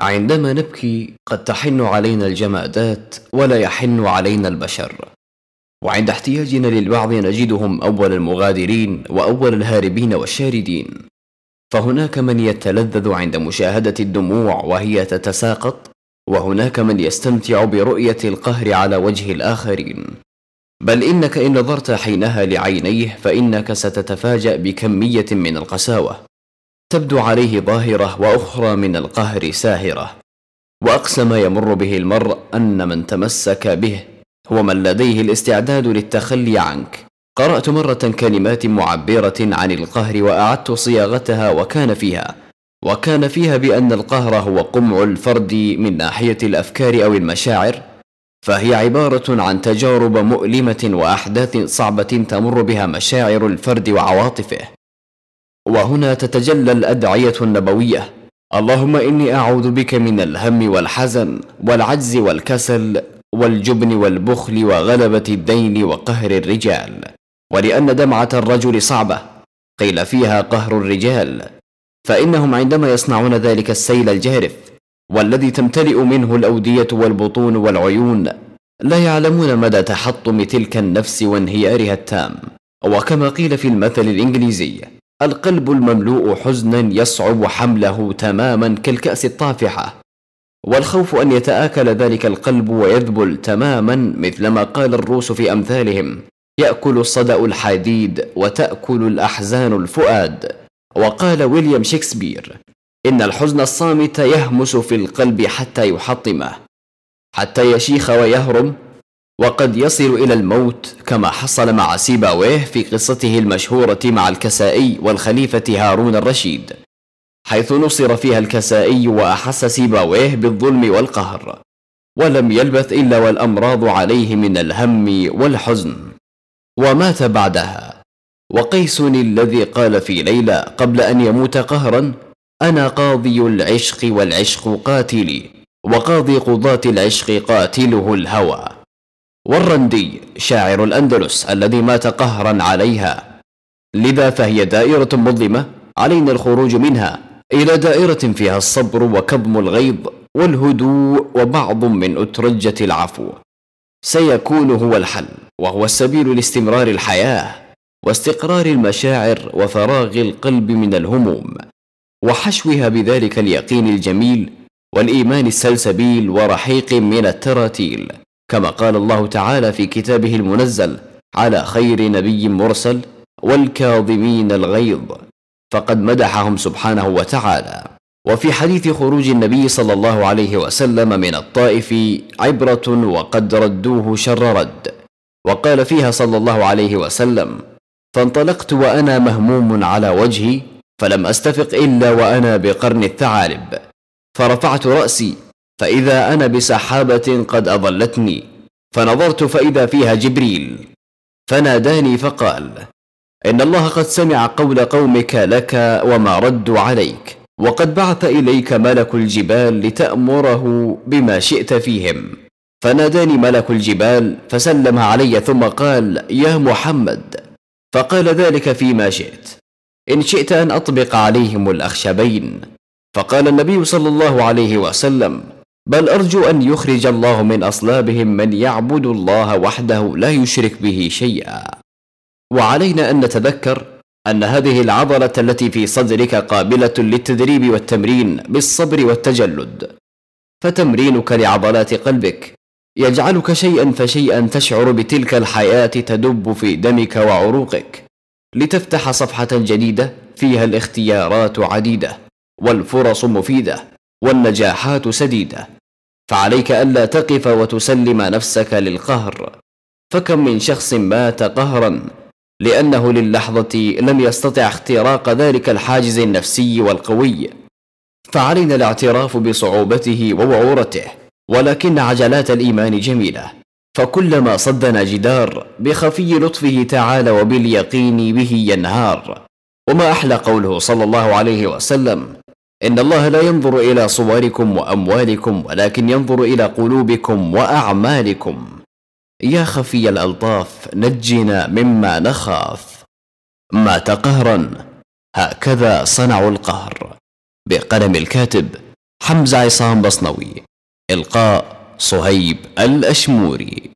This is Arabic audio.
عندما نبكي قد تحن علينا الجمادات ولا يحن علينا البشر. وعند احتياجنا للوعظ نجدهم أول المغادرين وأول الهاربين والشاردين. فهناك من يتلذذ عند مشاهدة الدموع وهي تتساقط وهناك من يستمتع برؤية القهر على وجه الآخرين. بل إنك إن نظرت حينها لعينيه فإنك ستتفاجأ بكمية من القساوة. تبدو عليه ظاهرة وأخرى من القهر ساهرة. واقسى ما يمر به المرء أن من تمسك به هو من لديه الاستعداد للتخلي عنك. قرأت مرة كلمات معبرة عن القهر وأعدت صياغتها وكان فيها وكان فيها بأن القهر هو قمع الفرد من ناحية الأفكار أو المشاعر فهي عبارة عن تجارب مؤلمة وأحداث صعبة تمر بها مشاعر الفرد وعواطفه. وهنا تتجلى الأدعية النبوية. اللهم إني أعوذ بك من الهم والحزن والعجز والكسل والجبن والبخل وغلبة الدين وقهر الرجال. ولأن دمعة الرجل صعبة قيل فيها قهر الرجال. فإنهم عندما يصنعون ذلك السيل الجارف والذي تمتلئ منه الأودية والبطون والعيون لا يعلمون مدى تحطم تلك النفس وانهيارها التام. وكما قيل في المثل الإنجليزي القلب المملوء حزنا يصعب حمله تماما كالكأس الطافحة والخوف أن يتآكل ذلك القلب ويذبل تماما مثلما قال الروس في أمثالهم يأكل الصدأ الحديد وتأكل الأحزان الفؤاد. وقال ويليام شكسبير إن الحزن الصامت يهمس في القلب حتى يحطمه حتى يشيخ ويهرم وقد يصل إلى الموت كما حصل مع سيباويه في قصته المشهورة مع الكسائي والخليفة هارون الرشيد حيث نصر فيها الكسائي وأحس سيباويه بالظلم والقهر ولم يلبث إلا والأمراض عليه من الهم والحزن. ومات بعدها. وقيس الذي قال في ليلى قبل أن يموت قهرا أنا قاضي العشق والعشق قاتلي وقاضي قضاة العشق قاتله الهوى. والرندي شاعر الأندلس الذي مات قهرا عليها. لذا فهي دائرة مظلمة علينا الخروج منها. إلى دائرة فيها الصبر وكظم الغيظ والهدوء وبعض من أترجة العفو. سيكون هو الحل وهو السبيل لاستمرار الحياة واستقرار المشاعر وفراغ القلب من الهموم وحشوها بذلك اليقين الجميل والإيمان السلسبيل ورحيق من التراتيل. كما قال الله تعالى في كتابه المنزل على خير نبي مرسل والكاظمين الغيظ. فقد مدحهم سبحانه وتعالى. وفي حديث خروج النبي صلى الله عليه وسلم من الطائف عبرة وقد ردوه شر رد. وقال فيها صلى الله عليه وسلم فانطلقت وأنا مهموم على وجهي فلم أستفق إلا وأنا بقرن الثعالب. فرفعت رأسي فإذا أنا بسحابة قد اظلتني فنظرت فإذا فيها جبريل. فناداني فقال إن الله قد سمع قول قومك لك وما ردوا عليك وقد بعث إليك ملك الجبال لتأمره بما شئت فيهم. فناداني ملك الجبال فسلم علي ثم قال يا محمد. فقال ذلك فيما شئت. إن شئت أن أطبق عليهم الأخشبين. فقال النبي صلى الله عليه وسلم بل أرجو أن يخرج الله من أصلابهم من يعبد الله وحده لا يشرك به شيئا. وعلينا أن نتذكر أن هذه العضلة التي في صدرك قابلة للتدريب والتمرين بالصبر والتجلد. فتمرينك لعضلات قلبك. يجعلك شيئا فشيئا تشعر بتلك الحياة تدب في دمك وعروقك. لتفتح صفحة جديدة فيها الاختيارات عديدة والفرص مفيدة. والنجاحات سديدة. فعليك ألا تقف وتسلم نفسك للقهر. فكم من شخص مات قهرا لأنه للحظة لم يستطع اختراق ذلك الحاجز النفسي والقوي. فعلينا الاعتراف بصعوبته ووعورته ولكن عجلات الإيمان جميلة. فكلما صدنا جدار بخفي لطفه تعالى وباليقين به ينهار. وما أحلى قوله صلى الله عليه وسلم إن الله لا ينظر إلى صوركم وأموالكم ولكن ينظر إلى قلوبكم وأعمالكم. يا خفي الألطاف نجنا مما نخاف. مات قهرا هكذا صنعوا القهر. بقلم الكاتب حمزة عصام بصنوي. إلقاء صهيب الأشموري.